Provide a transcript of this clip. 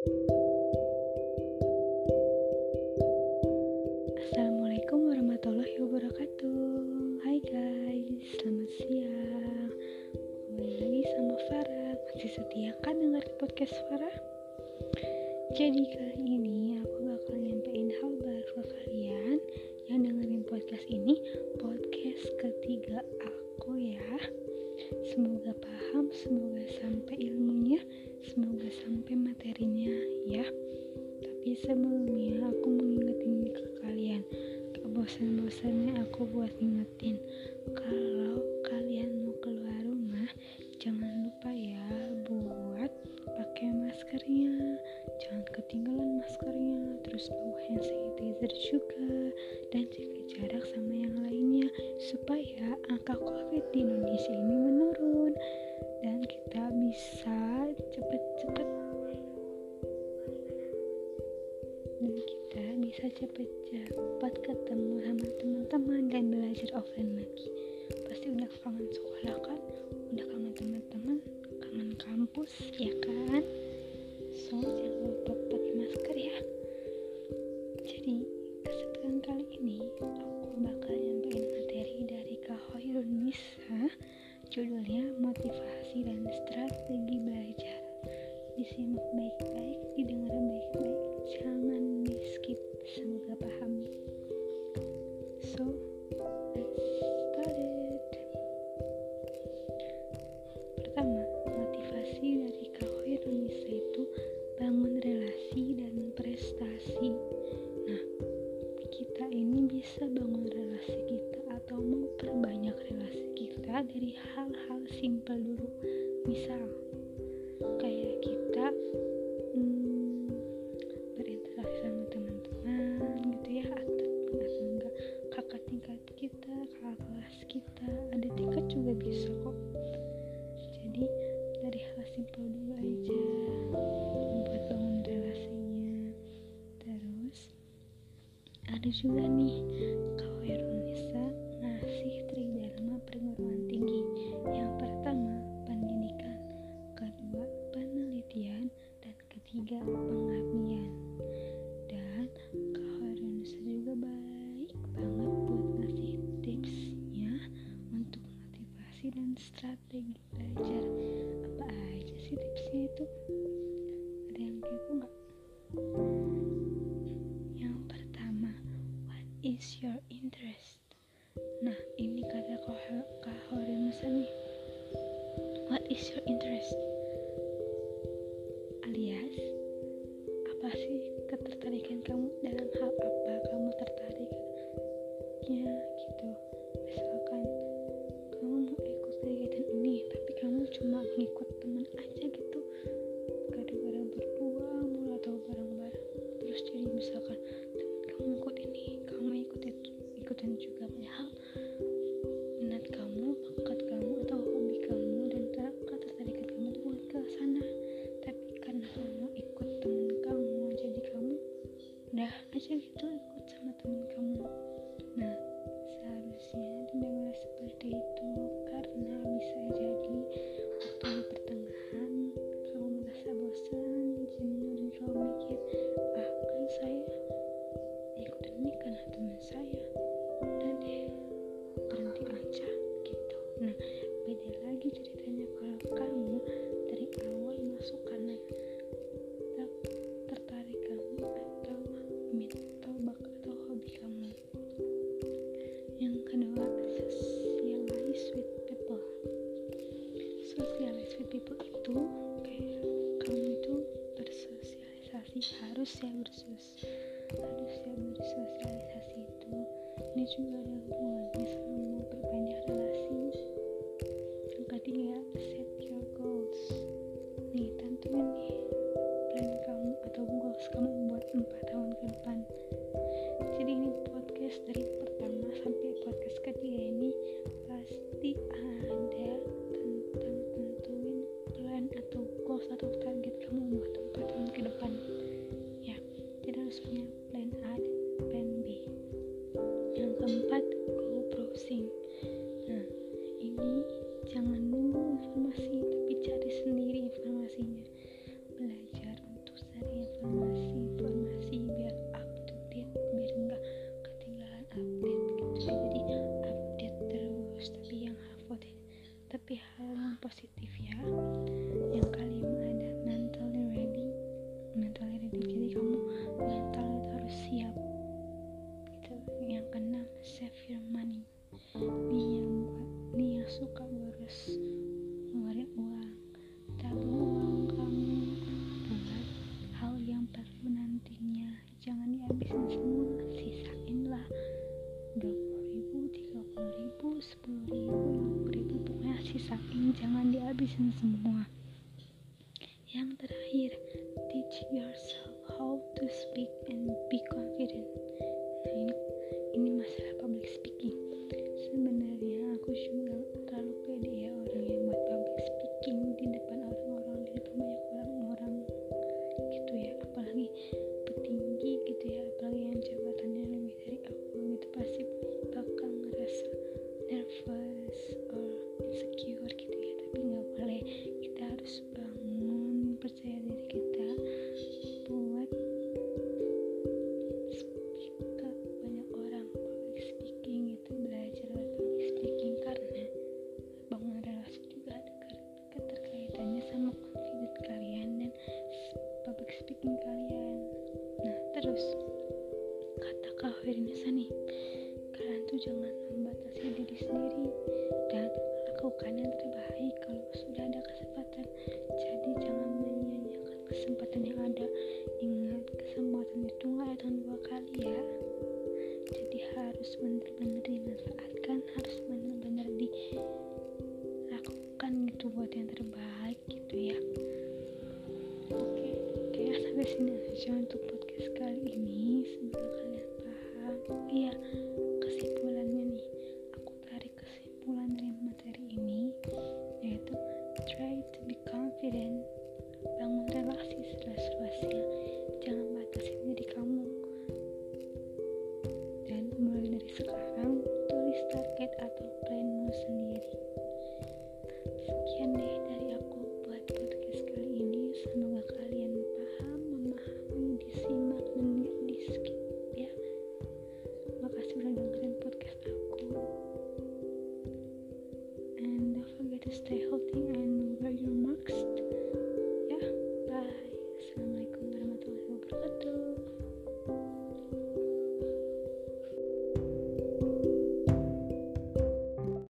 Assalamualaikum warahmatullahi wabarakatuh. Hai guys, selamat siang. Kembali lagi sama Farah. Masih setia kan dengar podcast Farah? Jadi kali ini aku bakal nyampein hal baru ke kalian Yang dengerin podcast ini Podcast ketiga aku ya. Semoga paham, semoga sampai ilmunya Semoga sampai materinya ya. Tapi sebelumnya aku mengingetin ke kalian Gak bosan-bosannya aku buat ingetin. Kalau kalian mau keluar rumah Jangan lupa ya buat pakai maskernya. Jangan ketinggalan maskernya Terus bawa hand sanitizer juga Dan jaga jarak sama yang lainnya Supaya angka covid di Indonesia ini menurun Dan kita bisa cepet-cepet bisa cepet-cepet ketemu sama teman-teman dan belajar offline lagi. Pasti udah kangen sekolah kan? Udah kangen teman-teman kangen kampus ya kan? So jangan lupa pakai masker ya. Jadi kesempatan kali ini aku bakal nyampein materi dari Kak Hoirun Nisa. Judulnya motivasi dan strategi belajar. Disimak baik-baik didengar baik-baik ada juga nih. Kalau Indonesia ngasih tridharma perguruan tinggi. Yang pertama pendidikan. Kedua penelitian. Dan ketiga pengabdian. Dan Kak Indonesia juga baik banget buat ngasih tipsnya untuk motivasi dan strategi belajar. Apa aja sih tipsnya itu? Ada yang kepo nggak is your interest. Nah ini kata Horenusa nih what is your interest harus ya bersos harus ya itu. Ini juga ada hubungannya positif ya. Yang kalian jangan dihabisin semua. Yang terakhir teach yourself how to speak and be confident. Nah ini ini masalah terbaik. Kalau sudah ada kesempatan jadi jangan menyia-nyiakan kesempatan yang ada. Ingat kesempatan itu nggak datang dua kali ya. Jadi harus benar-benar dimanfaatkan harus benar-benar dilakukan gitu buat yang terbaik gitu ya. Oke kayaknya sampai sini aja untuk podcast kali ini confident bangun relasi seluas-luasnya jangan batasi diri kamu. Dan mulai dari sekarang tulis target atau planmu sendiri. Sekian deh dari aku buat podcast kali ini. Semoga kalian paham memahami disimak dan di skip ya. Makasih udah dengerin podcast aku. And don't forget to stay healthy and wear your mask